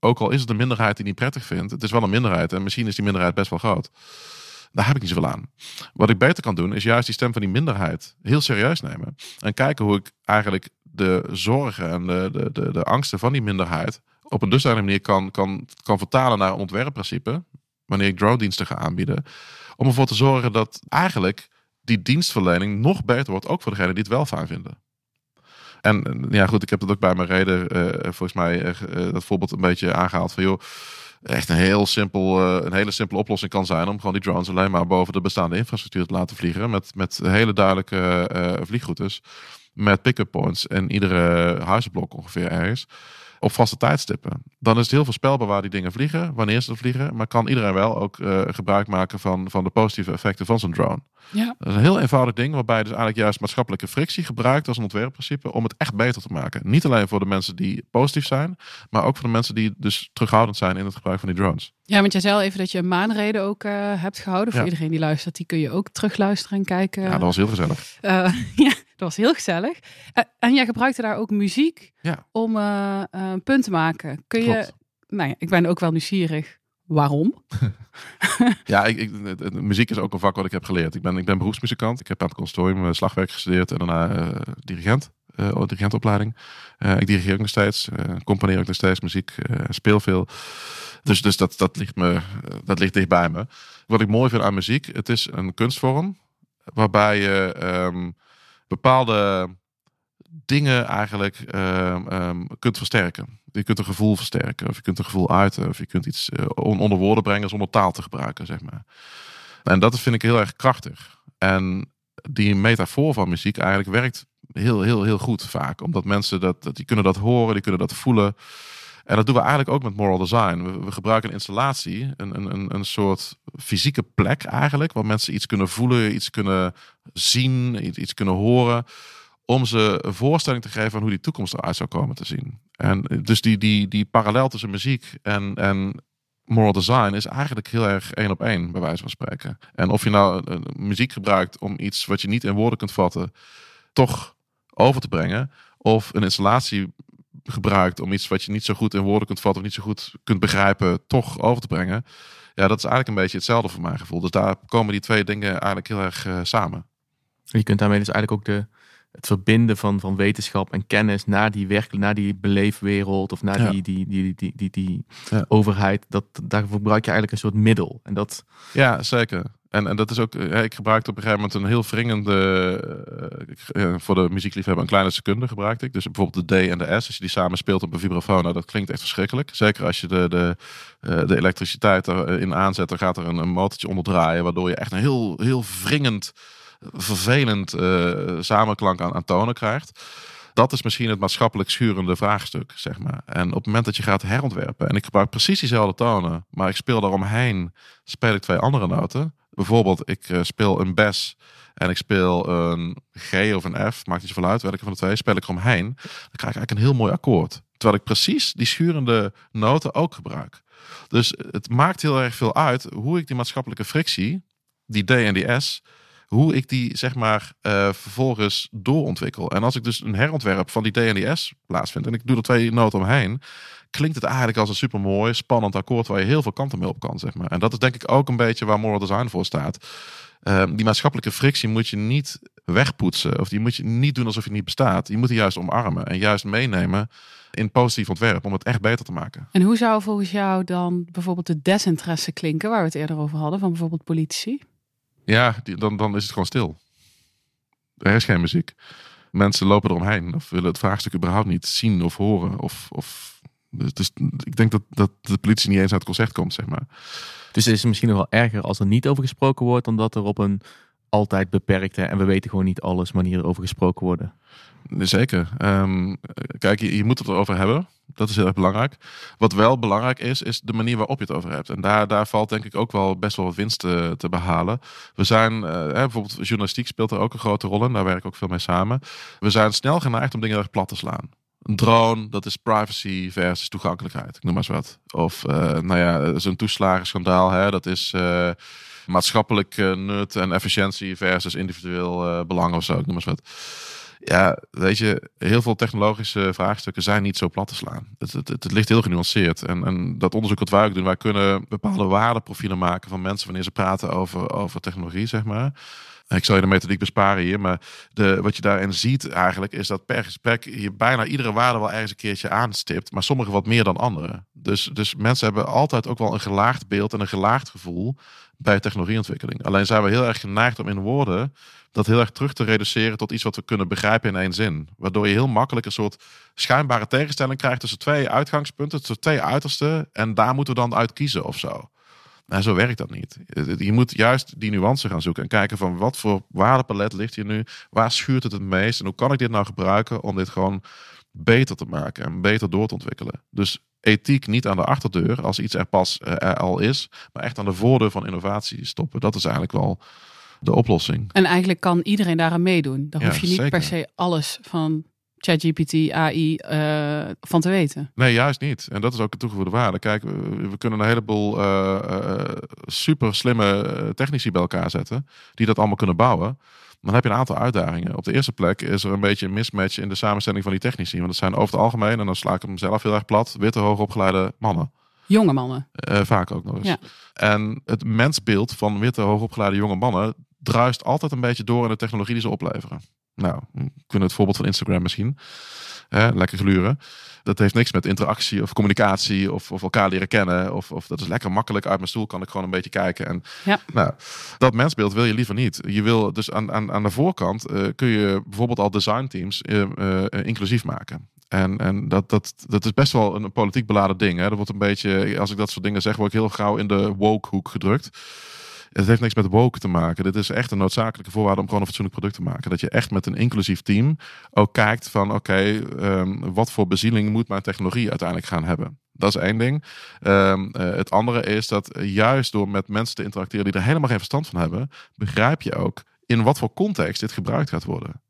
Ook al is het een minderheid die niet prettig vindt, het is wel een minderheid en misschien is die minderheid best wel groot. Daar heb ik niet zoveel aan. Wat ik beter kan doen, is juist die stem van die minderheid heel serieus nemen. En kijken hoe ik eigenlijk de zorgen en de, de, de, de angsten van die minderheid op een dusdanige manier kan, kan, kan vertalen naar een ontwerpprincipe. Wanneer ik drone-diensten ga aanbieden. Om ervoor te zorgen dat eigenlijk die dienstverlening nog beter wordt, ook voor degenen die het wel fijn vinden. En eh, ja, goed, ik heb dat ook bij mijn reden, eh, volgens mij, eh, eh, dat voorbeeld een beetje aangehaald van, joh, echt een, heel simpel, eh, een hele simpele oplossing kan zijn om gewoon die drones alleen maar boven de bestaande infrastructuur te laten vliegen. Met, met hele duidelijke eh, vliegroutes, met pick-up points en iedere huizenblok ongeveer ergens. Op vaste tijdstippen. Dan is het heel voorspelbaar waar die dingen vliegen, wanneer ze vliegen. Maar kan iedereen wel ook eh, gebruik maken van, van de positieve effecten van zo'n drone. Ja. Dat is een heel eenvoudig ding, waarbij je dus eigenlijk juist maatschappelijke frictie gebruikt als een ontwerpprincipe om het echt beter te maken. Niet alleen voor de mensen die positief zijn, maar ook voor de mensen die dus terughoudend zijn in het gebruik van die drones. Ja, want jij zei al even dat je een maanreden ook eh, hebt gehouden. Voor Ja. iedereen die luistert, die kun je ook terugluisteren en kijken. Ja, dat was heel gezellig. Eh, ja, dat was heel gezellig. Eh, en jij gebruikte daar ook muziek Ja. om een punt te maken. Kun je, nou ja, ik ben ook wel nieuwsgierig. Waarom? Ja, ik, ik, muziek is ook een vak wat ik heb geleerd. Ik ben, ik ben beroepsmuzikant. Ik heb aan het conservatorium eh, slagwerk gestudeerd en daarna eh, dirigent. eh dirigentopleiding. Ik dirigeer ook nog steeds. eh componeer ook nog steeds muziek. speel veel. Dus, dus dat, dat, ligt me, dat ligt dicht bij me. Wat ik mooi vind aan muziek, het is een kunstvorm waarbij je ehm, bepaalde dingen eigenlijk ehm, ehm, kunt versterken. Je kunt een gevoel versterken, of je kunt een gevoel uiten, of je kunt iets eh, on- onder woorden brengen zonder taal te gebruiken, zeg maar. En dat vind ik heel erg krachtig. En die metafoor van muziek eigenlijk werkt heel, heel, heel goed vaak. Omdat mensen dat, dat die kunnen dat horen, die kunnen dat voelen. En dat doen we eigenlijk ook met moral design. We, gebruiken een installatie, een, een, een, een soort fysieke plek eigenlijk, waar mensen iets kunnen voelen, iets kunnen zien, iets, iets kunnen horen, om ze een voorstelling te geven van hoe die toekomst eruit zou komen te zien. En dus die, die, die parallel tussen muziek en, moral design is eigenlijk heel erg één op één, bij wijze van spreken. En of je nou eh, muziek gebruikt om iets wat je niet in woorden kunt vatten, toch over te brengen, of een installatie gebruikt om iets wat je niet zo goed in woorden kunt vatten of niet zo goed kunt begrijpen, toch over te brengen. Ja, dat is eigenlijk een beetje hetzelfde voor mijn gevoel. Dus daar komen die twee dingen eigenlijk heel erg eh, samen. Je kunt daarmee dus eigenlijk ook de, het verbinden van, van wetenschap en kennis naar die werkelijk, naar die beleefwereld of naar Ja. die, die, die, die, die, die Ja. overheid. Dat, daarvoor gebruik je eigenlijk een soort middel. En dat, Ja, zeker. En, en dat is ook, ik gebruikte op een gegeven moment een heel wringende, eh, eh, voor de muziekliefhebber, een kleine seconde gebruikte ik. Dus bijvoorbeeld de D en de S, als je die samen speelt op een vibrafoon, nou, dat klinkt echt verschrikkelijk. Zeker als je de, de, eh, de elektriciteit erin aanzet, dan gaat er een, een motortje onder draaien, waardoor je echt een heel, heel wringend, vervelend eh, samenklank aan, tonen krijgt. Dat is misschien het maatschappelijk schurende vraagstuk, zeg maar. En op het moment dat je gaat herontwerpen, en ik gebruik precies diezelfde tonen, maar ik speel daaromheen, speel ik twee andere noten. Bijvoorbeeld, ik eh, speel een bes en ik speel een G of een F, maakt niet zoveel uit welke van de twee, speel ik eromheen. Dan krijg ik eigenlijk een heel mooi akkoord. Terwijl ik precies die schurende noten ook gebruik. Dus het maakt heel erg veel uit hoe ik die maatschappelijke frictie, die D en die S, hoe ik die zeg maar eh, vervolgens doorontwikkel. En als ik dus een herontwerp van die D en die S plaatsvind en ik doe er twee noten omheen, klinkt het eigenlijk als een supermooi, spannend akkoord waar je heel veel kanten mee op kan, zeg maar. En dat is denk ik ook een beetje waar moral design voor staat. Ehm, die maatschappelijke frictie moet je niet wegpoetsen of die moet je niet doen alsof je niet bestaat. Je moet die juist omarmen en juist meenemen in positief ontwerp om het echt beter te maken. En hoe zou volgens jou dan bijvoorbeeld de desinteresse klinken, waar we het eerder over hadden, van bijvoorbeeld politici? Ja, dan, dan is het gewoon stil. Er is geen muziek. Mensen lopen eromheen of willen het vraagstuk überhaupt niet zien of horen. Of, of, dus, ik denk dat, dat de politie niet eens uit het concert komt, zeg maar. dus het is misschien nog wel erger als er niet over gesproken wordt, dan dat er op een altijd beperkte en we weten gewoon niet alles manier over gesproken worden. Zeker. Ehm, kijk, je, je moet het erover hebben. Dat is heel erg belangrijk. Wat wel belangrijk is, is de manier waarop je het over hebt. En daar, daar valt denk ik ook wel best wel wat winst te, te behalen. We zijn, eh, bijvoorbeeld journalistiek speelt er ook een grote rol in. Daar werk ik ook veel mee samen. We zijn snel geneigd om dingen erg plat te slaan. Een drone, dat is privacy versus toegankelijkheid. Ik noem maar eens wat. Of, eh, nou ja, zo'n toeslagenschandaal, hè, dat is... eh, maatschappelijk eh, nut en efficiëntie versus individueel eh, belang of zo. Ik noem maar wat. Ja, weet je, heel veel technologische vraagstukken zijn niet zo plat te slaan. Het, het, het, ligt heel genuanceerd. En, en dat onderzoek wat wij ook doen, wij kunnen bepaalde waardeprofielen maken van mensen wanneer ze praten over, over technologie, zeg maar. Ik zal je de methodiek besparen hier, maar de, wat je daarin ziet eigenlijk is dat per gesprek je bijna iedere waarde wel ergens een keertje aanstipt, maar sommige wat meer dan andere. Dus, dus mensen hebben altijd ook wel een gelaagd beeld en een gelaagd gevoel bij technologieontwikkeling. Alleen zijn we heel erg geneigd om in woorden dat heel erg terug te reduceren tot iets wat we kunnen begrijpen in één zin. Waardoor je heel makkelijk een soort schijnbare tegenstelling krijgt tussen twee uitgangspunten, tussen twee uitersten. En daar moeten we dan uit kiezen of zo. Nou, zo werkt dat niet. Je moet juist die nuance gaan zoeken en kijken van wat voor waardepalet ligt hier nu? Waar schuurt het het meest? En hoe kan ik dit nou gebruiken om dit gewoon beter te maken en beter door te ontwikkelen? Dus ethiek niet aan de achterdeur als iets er pas er al is, maar echt aan de voordeur van innovatie stoppen. Dat is eigenlijk wel de oplossing. En eigenlijk kan iedereen daaraan meedoen. Daar Ja, hoef je niet zeker. per se alles van ChatGPT, AI uh, van te weten. Nee, juist niet. En dat is ook de toegevoegde waarde. Kijk, we, we kunnen een heleboel uh, uh, super slimme technici bij elkaar zetten, die dat allemaal kunnen bouwen. Dan heb je een aantal uitdagingen. Op de eerste plek is er een beetje een mismatch in de samenstelling van die technici. Want dat zijn over het algemeen, en dan sla ik hem zelf heel erg plat, witte hoogopgeleide mannen. Jonge mannen. Eh, vaak ook nog eens. Ja. En het mensbeeld van witte, hoogopgeleide jonge mannen druist altijd een beetje door in de technologie die ze opleveren. Nou, we kunnen het voorbeeld van Instagram misschien. Hè, lekker gluren. Dat heeft niks met interactie of communicatie of, of elkaar leren kennen. Of, of dat is lekker makkelijk uit mijn stoel, kan ik gewoon een beetje kijken. En Ja. nou, dat mensbeeld wil je liever niet. Je wil dus aan, aan, aan de voorkant eh, kun je bijvoorbeeld al designteams eh, inclusief maken. En, en dat, dat, dat is best wel een politiek beladen ding. Hè. Dat wordt een beetje, als ik dat soort dingen zeg, word ik heel gauw in de woke hoek gedrukt. Het heeft niks met woke te maken. Dit is echt een noodzakelijke voorwaarde om gewoon een fatsoenlijk product te maken. Dat je echt met een inclusief team ook kijkt van oké, ehm, wat voor bezieling moet mijn technologie uiteindelijk gaan hebben. Dat is één ding. Ehm, eh, het andere is dat juist door met mensen te interacteren die er helemaal geen verstand van hebben, begrijp je ook in wat voor context dit gebruikt gaat worden.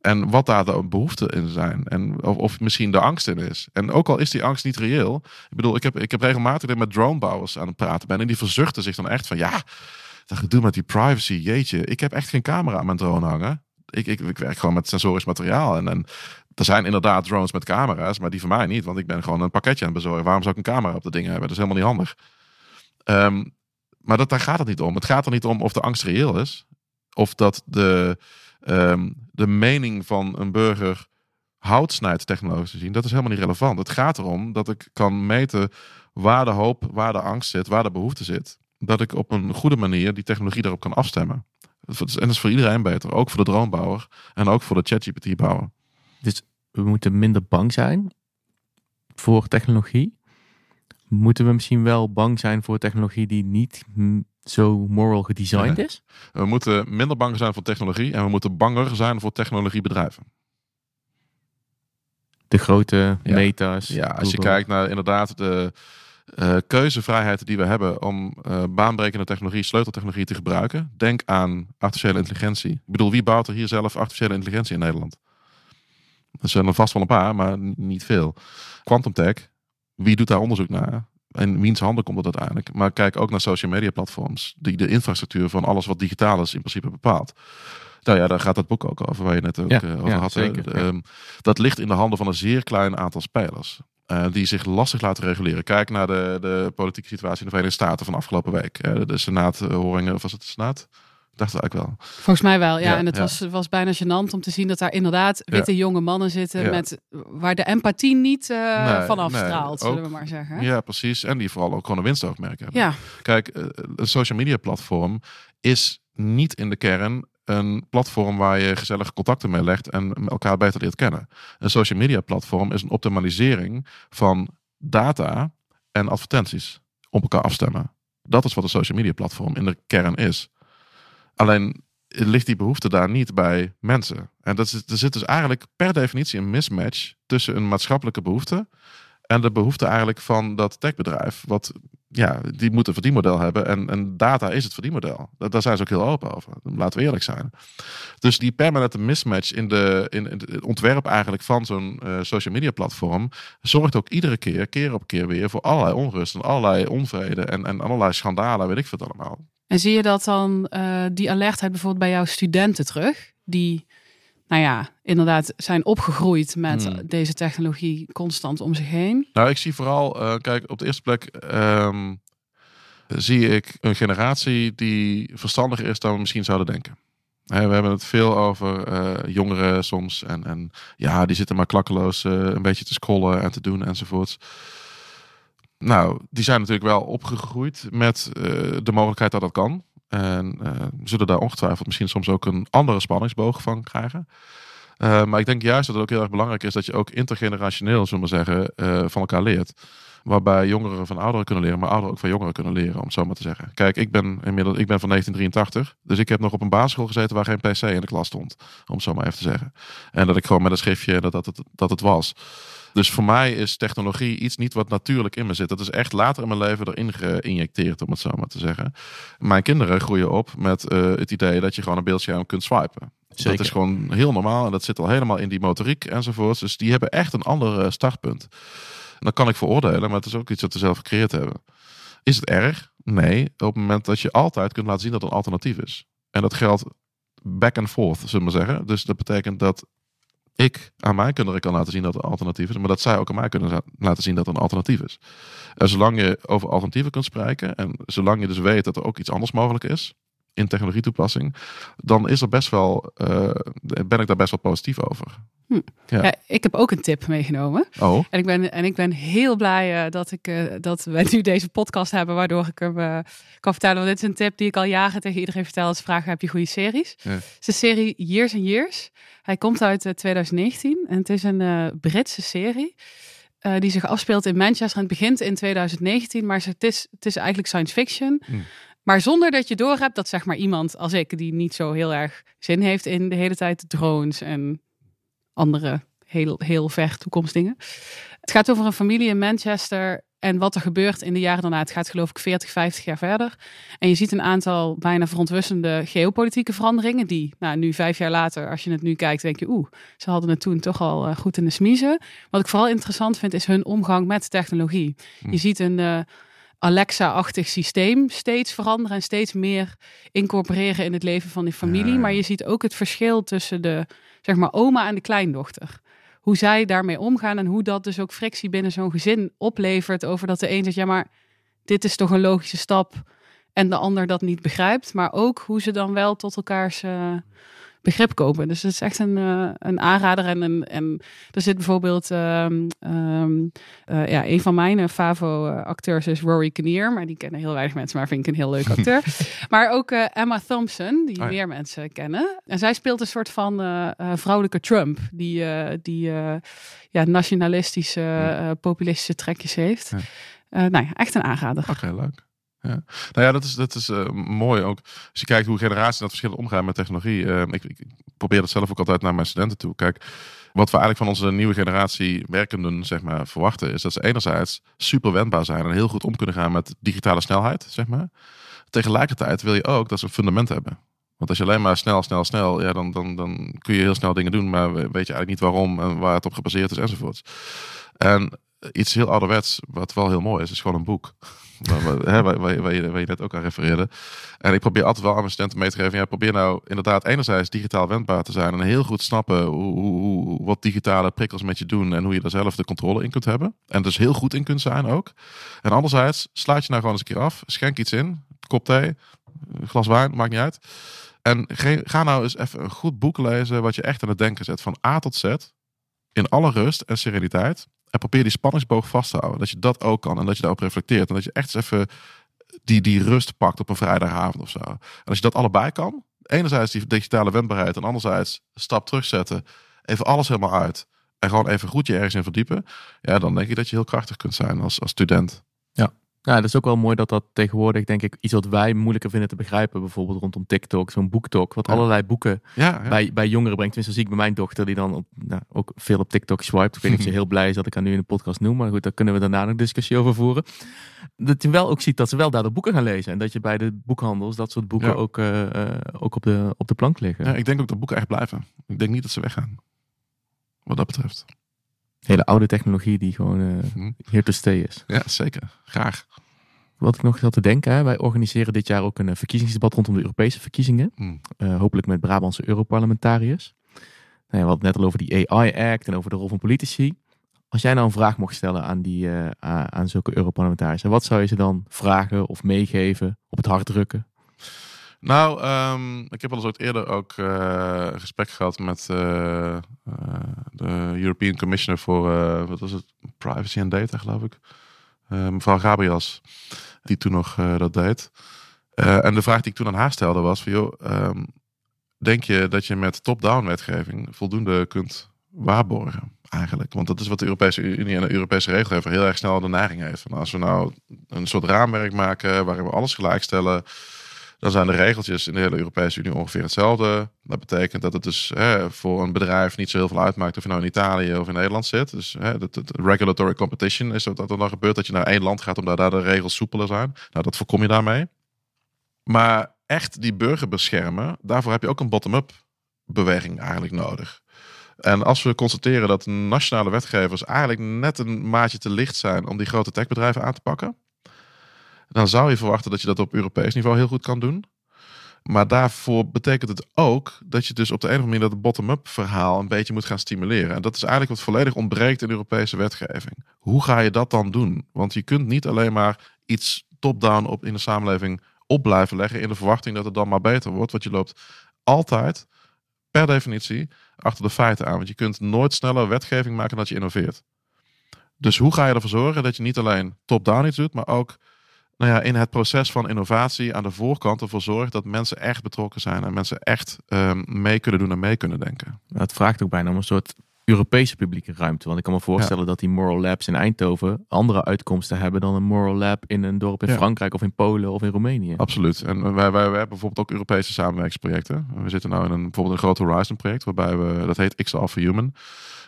En wat daar de behoeften in zijn. En of, of misschien de angst in is. En ook al is die angst niet reëel. Ik bedoel, ik heb, ik heb regelmatig met dronebouwers aan het praten ben. En die verzuchten zich dan echt van ja, dat gedoe met die privacy. Jeetje, ik heb echt geen camera aan mijn drone hangen. Ik, ik, ik werk gewoon met sensorisch materiaal. En, en er zijn inderdaad drones met camera's, maar die van mij niet. Want ik ben gewoon een pakketje aan het bezorgen. Waarom zou ik een camera op de dingen hebben? Dat is helemaal niet handig. Ehm, maar dat, daar gaat het niet om. Het gaat er niet om of de angst reëel is. Of dat de, ehm, de mening van een burger hout snijdt technologisch gezien. Dat is helemaal niet relevant. Het gaat erom dat ik kan meten waar de hoop, waar de angst zit, waar de behoefte zit. Dat ik op een goede manier die technologie daarop kan afstemmen. En dat is voor iedereen beter. Ook voor de dronebouwer en ook voor de ChatGPT-bouwer. We moeten minder bang zijn voor technologie. Moeten we misschien wel bang zijn voor technologie die niet zo moral gedesigned is? We moeten minder bang zijn voor technologie en we moeten banger zijn voor technologiebedrijven. De grote Ja. meta's. Ja, als je kijkt naar inderdaad de eh, keuzevrijheid die we hebben om eh, baanbrekende technologie, sleuteltechnologie te gebruiken. Denk aan artificiële intelligentie. Ik bedoel, wie bouwt er hier zelf artificiële intelligentie in Nederland? Er zijn er vast wel een paar, maar niet veel. Quantum tech, wie doet daar onderzoek naar? En wiens handen komt het uiteindelijk? Maar kijk ook naar social media platforms, die de infrastructuur van alles wat digitaal is in principe bepaalt. Nou ja, daar gaat dat boek ook over, waar je net ook Ja, eh, over ja, had. ja. Ehm, dat ligt in de handen van een zeer klein aantal spelers. eh, die zich lastig laten reguleren. Kijk naar de, de politieke situatie in de Verenigde Staten van afgelopen week. Eh, de Senaathoringen, of was het de Senaat? Dacht eigenlijk wel. Volgens mij wel, ja. Ja, en het ja. was, was bijna gênant om te zien dat daar inderdaad witte jonge mannen zitten met waar de empathie niet eh Nee, straalt, zullen we maar zeggen. Ja, precies. En die vooral ook gewoon een winstoogmerk hebben. Ja, Kijk, eh, een social media platform is niet in de kern een platform waar je gezellige contacten mee legt en elkaar beter leert kennen. Een social media platform is een optimalisering van data en advertenties op elkaar afstemmen. Dat is wat een social media platform in de kern is. Alleen ligt die behoefte daar niet bij mensen. En dat is, er zit dus eigenlijk per definitie een mismatch tussen een maatschappelijke behoefte en de behoefte eigenlijk van dat techbedrijf. Wat ja, die moet een verdienmodel hebben. En, en data is het verdienmodel. Da- Daar zijn ze ook heel open over. Laten we eerlijk zijn. Dus die permanente mismatch in, de, in, in het ontwerp eigenlijk van zo'n eh, social media platform. zorgt ook iedere keer, keer op keer weer, voor allerlei onrust en allerlei onvrede en, en allerlei schandalen, weet ik veel allemaal. En zie je dat dan, eh, die alertheid bijvoorbeeld bij jouw studenten terug? Die, nou ja, inderdaad zijn opgegroeid met Hmm. deze technologie constant om zich heen. Nou, ik zie vooral, eh, kijk, op de eerste plek ehm, zie ik een generatie die verstandiger is dan we misschien zouden denken. We hebben het veel over eh, jongeren soms. En, en ja, die zitten maar klakkeloos een beetje te scrollen en te doen enzovoorts. Nou, die zijn natuurlijk wel opgegroeid met eh, de mogelijkheid dat dat kan. En eh, zullen daar ongetwijfeld misschien soms ook een andere spanningsboog van krijgen. Eh, maar ik denk juist dat het ook heel erg belangrijk is dat je ook intergenerationeel, zullen we zeggen, van elkaar leert. Waarbij jongeren van ouderen kunnen leren, maar ouderen ook van jongeren kunnen leren, om het zo maar te zeggen. Kijk, ik ben inmiddels ik ben van 1983, dus ik heb nog op een basisschool gezeten waar geen PC in de klas stond, om het zo maar even te zeggen. En dat ik gewoon met een schriftje dat, dat, het, dat het was. Dus voor mij is technologie iets niet wat natuurlijk in me zit. Dat is echt later in mijn leven erin geïnjecteerd, om het zo maar te zeggen. Mijn kinderen groeien op met eh, het idee dat je gewoon een beeldscherm kunt swipen. Dat is gewoon heel normaal en dat zit al helemaal in die motoriek enzovoorts. Dus die hebben echt een ander eh, startpunt. En dat kan ik veroordelen, maar het is ook iets wat ze zelf gecreëerd hebben. Is het erg? Nee, op het moment dat je altijd kunt laten zien dat er een alternatief is. En dat geldt back and forth, zullen we maar zeggen. Dus dat betekent dat ik aan mijn kinderen kan laten zien dat er alternatief is, maar dat zij ook aan mij kunnen laten zien dat er een alternatief is. En zolang je over alternatieven kunt spreken en zolang je dus weet dat er ook iets anders mogelijk is in technologietoepassing, dan is er best wel, eh, ben ik daar best wel positief over. Ja. Ja, ik heb ook een tip meegenomen. Oh, En ik ben, en ik ben heel blij eh, dat, ik, eh, dat we nu deze podcast hebben, waardoor ik hem kan vertellen. Want dit is een tip die ik al jaren tegen iedereen vertel als vragen, heb je goede series? Ja. Het is de serie Years and Years. Hij komt uit eh, 2019 en het is een Britse serie. die zich afspeelt in Manchester en het begint in 2019, maar het is, het is eigenlijk science fiction. Hmm. Maar zonder dat je doorhebt dat zeg maar iemand als ik, die niet zo heel erg zin heeft in de hele tijd drones en andere heel, heel ver toekomstdingen. Het gaat over een familie in Manchester en wat er gebeurt in de jaren daarna. Het gaat geloof ik 40, 50 jaar verder. En je ziet een aantal bijna verontrustende geopolitieke veranderingen die, nou nu vijf jaar later, als je het nu kijkt, denk je oeh, ze hadden het toen toch al eh, goed in de smiezen. Wat ik vooral interessant vind is hun omgang met technologie. Je ziet een eh, Alexa-achtig systeem steeds veranderen en steeds meer incorporeren in het leven van die familie. Ja. Maar je ziet ook het verschil tussen de zeg maar oma en de kleindochter. Hoe zij daarmee omgaan en hoe dat dus ook frictie binnen zo'n gezin oplevert over dat de een zegt, ja maar dit is toch een logische stap en de ander dat niet begrijpt. Maar ook hoe ze dan wel tot elkaars eh, begrip kopen. Dus het is echt een, eh, een aanrader. En, en, en er zit bijvoorbeeld, ehm, ehm, eh, ja, een van mijn eh, Favo-acteurs is Rory Kinnear. Maar die kennen heel weinig mensen, maar vind ik een heel leuk acteur. maar ook Emma Thompson, die Oh ja. meer mensen kennen. En zij speelt een soort van vrouwelijke Trump. Die, die ja, nationalistische, populistische trekjes heeft. Ja. Nou ja, echt een aanrader. oké, leuk. Ja. Nou ja, dat is, dat is eh, mooi ook. Als je kijkt hoe generaties dat verschillend omgaan met technologie. eh, ik, ik probeer dat zelf ook altijd naar mijn studenten toe. Kijk, wat we eigenlijk van onze nieuwe generatie werkenden zeg maar, verwachten, is dat ze enerzijds super wendbaar zijn en heel goed om kunnen gaan met digitale snelheid. Zeg maar. Tegelijkertijd wil je ook dat ze een fundament hebben. Want als je alleen maar snel, snel, snel, ja, dan, dan, dan kun je heel snel dingen doen, maar weet je eigenlijk niet waarom en waar het op gebaseerd is enzovoorts. En iets heel ouderwets, wat wel heel mooi is, is gewoon een boek. Waar, je, net ook aan refereerde. En ik probeer altijd wel aan mijn studenten mee te geven. Ja, probeer nou inderdaad enerzijds digitaal wendbaar te zijn. En heel goed snappen hoe, hoe, wat digitale prikkels met je doen. En hoe je daar zelf de controle in kunt hebben. En dus heel goed in kunt zijn ook. En anderzijds, sluit je nou gewoon eens een keer af. Schenk iets in. Kop thee. Glas wijn, maakt niet uit. En ga nou eens even een goed boek lezen. Wat je echt aan het denken zet. Van A tot Z. In alle rust en sereniteit. En probeer die spanningsboog vast te houden. Dat je dat ook kan. En dat je daarop reflecteert. En dat je echt eens even die, die rust pakt op een vrijdagavond of zo. En als je dat allebei kan. Enerzijds die digitale wendbaarheid. En anderzijds stap terugzetten. Even alles helemaal uit. En gewoon even goed je ergens in verdiepen. Ja, dan denk ik dat je heel krachtig kunt zijn als, als student. Ja, dat is ook wel mooi dat dat tegenwoordig, denk ik, iets wat wij moeilijker vinden te begrijpen. Bijvoorbeeld rondom TikTok, zo'n boektok. Wat Ja. allerlei boeken Ja, ja. bij, bij jongeren brengt. Tenminste, zie ik bij mijn dochter, die dan op, nou, ook veel op TikTok swipe. Ik weet niet of ze heel blij is dat ik haar nu in de podcast noem. Maar goed, daar kunnen we daarna nog discussie over voeren. Dat je wel ook ziet dat ze wel daardoor boeken gaan lezen. En dat je bij de boekhandels dat soort boeken Ja. ook, eh, eh, ook op, de, op de plank liggen. ja, ik denk ook dat boeken echt blijven. Ik denk niet dat ze weggaan. Wat dat betreft. Hele oude technologie die gewoon eh Hm. here to stay is. Ja, zeker. Graag. Wat ik nog zat te denken, hè, wij organiseren dit jaar ook een eh, verkiezingsdebat rondom de Europese verkiezingen. Hm. Eh, hopelijk met Brabantse Europarlementariërs. Nou ja, we hadden het net al over die AI-act en over de rol van politici. Als jij nou een vraag mocht stellen aan, die, eh, aan zulke Europarlementariërs, wat zou je ze dan vragen of meegeven, op het hart drukken? Nou, ehm, ik heb al eens eerder ook eh, een gesprek gehad met eh, eh, de European Commissioner voor, wat was het, Privacy and Data, geloof ik. Mevrouw Gabriels, die toen nog dat deed. En de vraag die ik toen aan haar stelde was van, joh, ehm, denk je dat je met top-down wetgeving voldoende kunt waarborgen? Eigenlijk. Want dat is wat de Europese Unie en de Europese regelgever heel erg snel de neiging heeft. Als we nou een soort raamwerk maken waarin we alles gelijkstellen, dan zijn de regeltjes in de hele Europese Unie ongeveer hetzelfde. Dat betekent dat het dus hè, voor een bedrijf niet zo heel veel uitmaakt of je nou in Italië of in Nederland zit. Dus hè, regulatory competition is dat er dan gebeurt dat je naar één land gaat omdat daar de regels soepeler zijn. Nou, dat voorkom je daarmee. Maar echt die burger beschermen, daarvoor heb je ook een bottom-up beweging eigenlijk nodig. En als we constateren dat nationale wetgevers eigenlijk net een maatje te licht zijn om die grote techbedrijven aan te pakken, dan zou je verwachten dat je dat op Europees niveau heel goed kan doen. Maar daarvoor betekent het ook dat je dus op de een of andere manier dat bottom-up verhaal een beetje moet gaan stimuleren. En dat is eigenlijk wat volledig ontbreekt in Europese wetgeving. Hoe ga je dat dan doen? Want je kunt niet alleen maar iets top-down op in de samenleving op blijven leggen in de verwachting dat het dan maar beter wordt. Want je loopt altijd per definitie achter de feiten aan. Want je kunt nooit sneller wetgeving maken dan dat je innoveert. Dus hoe ga je ervoor zorgen dat je niet alleen top-down iets doet, maar ook nou ja, in het proces van innovatie aan de voorkant ervoor zorgt dat mensen echt betrokken zijn en mensen echt um, mee kunnen doen en mee kunnen denken. Het vraagt ook bijna om een soort Europese publieke ruimte. Want ik kan me voorstellen dat die Moral Labs in Eindhoven andere uitkomsten hebben dan een Moral Lab in een dorp in Frankrijk of in Polen of in Roemenië. Absoluut. En wij, wij, wij hebben bijvoorbeeld ook Europese samenwerkingsprojecten. We zitten nu in een, bijvoorbeeld een groot Horizon project waarbij we, dat heet XL for Human.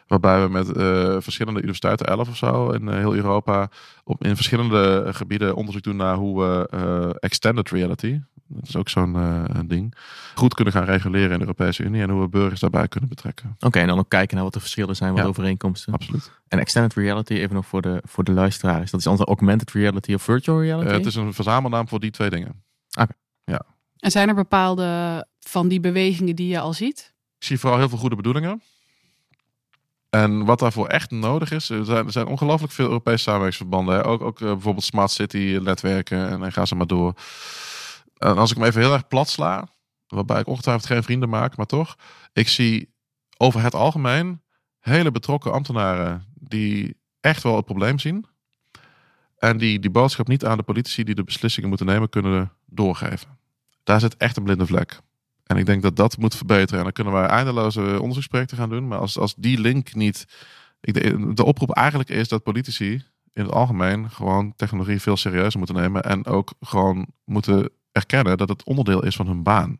Waarbij we met uh, verschillende universiteiten, 11 of zo, in uh, heel Europa, op, in verschillende gebieden onderzoek doen naar hoe we uh, extended reality, dat is ook zo'n ding, goed kunnen gaan reguleren in de Europese Unie en hoe we burgers daarbij kunnen betrekken. Oké, okay, en dan ook kijken naar wat de verschillen zijn, wat ja, overeenkomsten. Absoluut. En extended reality, even nog voor de, voor de luisteraars, dat is onze augmented reality of virtual reality? het is een verzamelnaam voor die twee dingen. Oké. Ja. En zijn er bepaalde van die bewegingen die je al ziet? Ik zie vooral heel veel goede bedoelingen. En wat daarvoor echt nodig is, er zijn, er zijn ongelooflijk veel Europese samenwerkingsverbanden. Hè? Ook, ook uh, bijvoorbeeld Smart City netwerken en, en ga ze maar door. En als ik hem even heel erg plat sla, waarbij ik ongetwijfeld geen vrienden maak, maar toch. Ik zie over het algemeen hele betrokken ambtenaren die echt wel het probleem zien. En die die boodschap niet aan de politici die de beslissingen moeten nemen kunnen doorgeven. Daar zit echt een blinde vlek. En ik denk dat dat moet verbeteren. En dan kunnen we eindeloze onderzoeksprojecten gaan doen. Maar als, als die link niet. Ik, de, de oproep eigenlijk is dat politici in het algemeen gewoon technologie veel serieuzer moeten nemen. En ook gewoon moeten erkennen dat het onderdeel is van hun baan.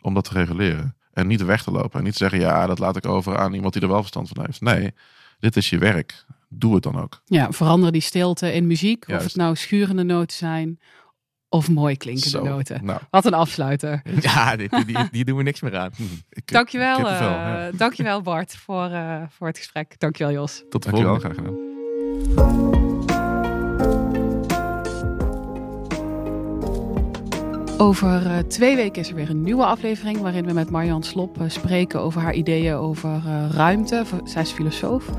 Om dat te reguleren. En niet weg te lopen. En niet zeggen, ja, dat laat ik over aan iemand die er wel verstand van heeft. Nee, dit is je werk. Doe het dan ook. Ja, verander die stilte in muziek. Juist. Of het nou schurende noten zijn of mooi klinkende Zo, noten. Nou. Wat een afsluiter. Ja, die, die, die doen we niks meer aan. Ik, dankjewel, uh, ja. dankjewel Bart voor, uh, voor het gesprek. Dankjewel Jos. Tot de dankjewel, volgende. graag gedaan. Over uh, twee weken is er weer een nieuwe aflevering waarin we met Marjan Slop spreken over haar ideeën over ruimte. Zij is filosoof.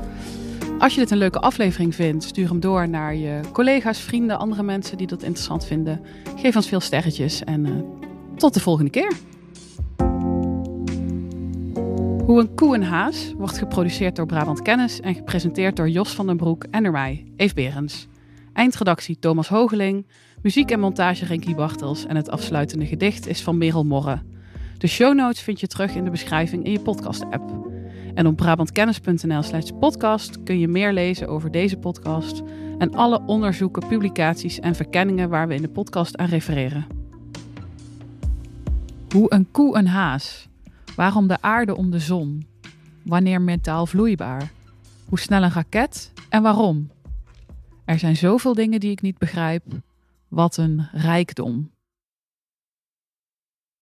Als je dit een leuke aflevering vindt, stuur hem door naar je collega's, vrienden, andere mensen die dat interessant vinden. Geef ons veel sterretjes en tot de volgende keer. Hoe een koe en haas wordt geproduceerd door Brabant Kennis en gepresenteerd door Jos van den Broek en door mij, Eve Berens. Eindredactie Thomas Hogeling, muziek en montage Renkie Bartels en het afsluitende gedicht is van Merel Morre. De show notes vind je terug in de beschrijving in je podcast-app. En op brabantkennis.nl slash podcast kun je meer lezen over deze podcast en alle onderzoeken, publicaties en verkenningen waar we in de podcast aan refereren. Hoe een koe een haas? Waarom de aarde om de zon? Wanneer metaal vloeibaar? Hoe snel een raket en waarom? Er zijn zoveel dingen die ik niet begrijp. Wat een rijkdom.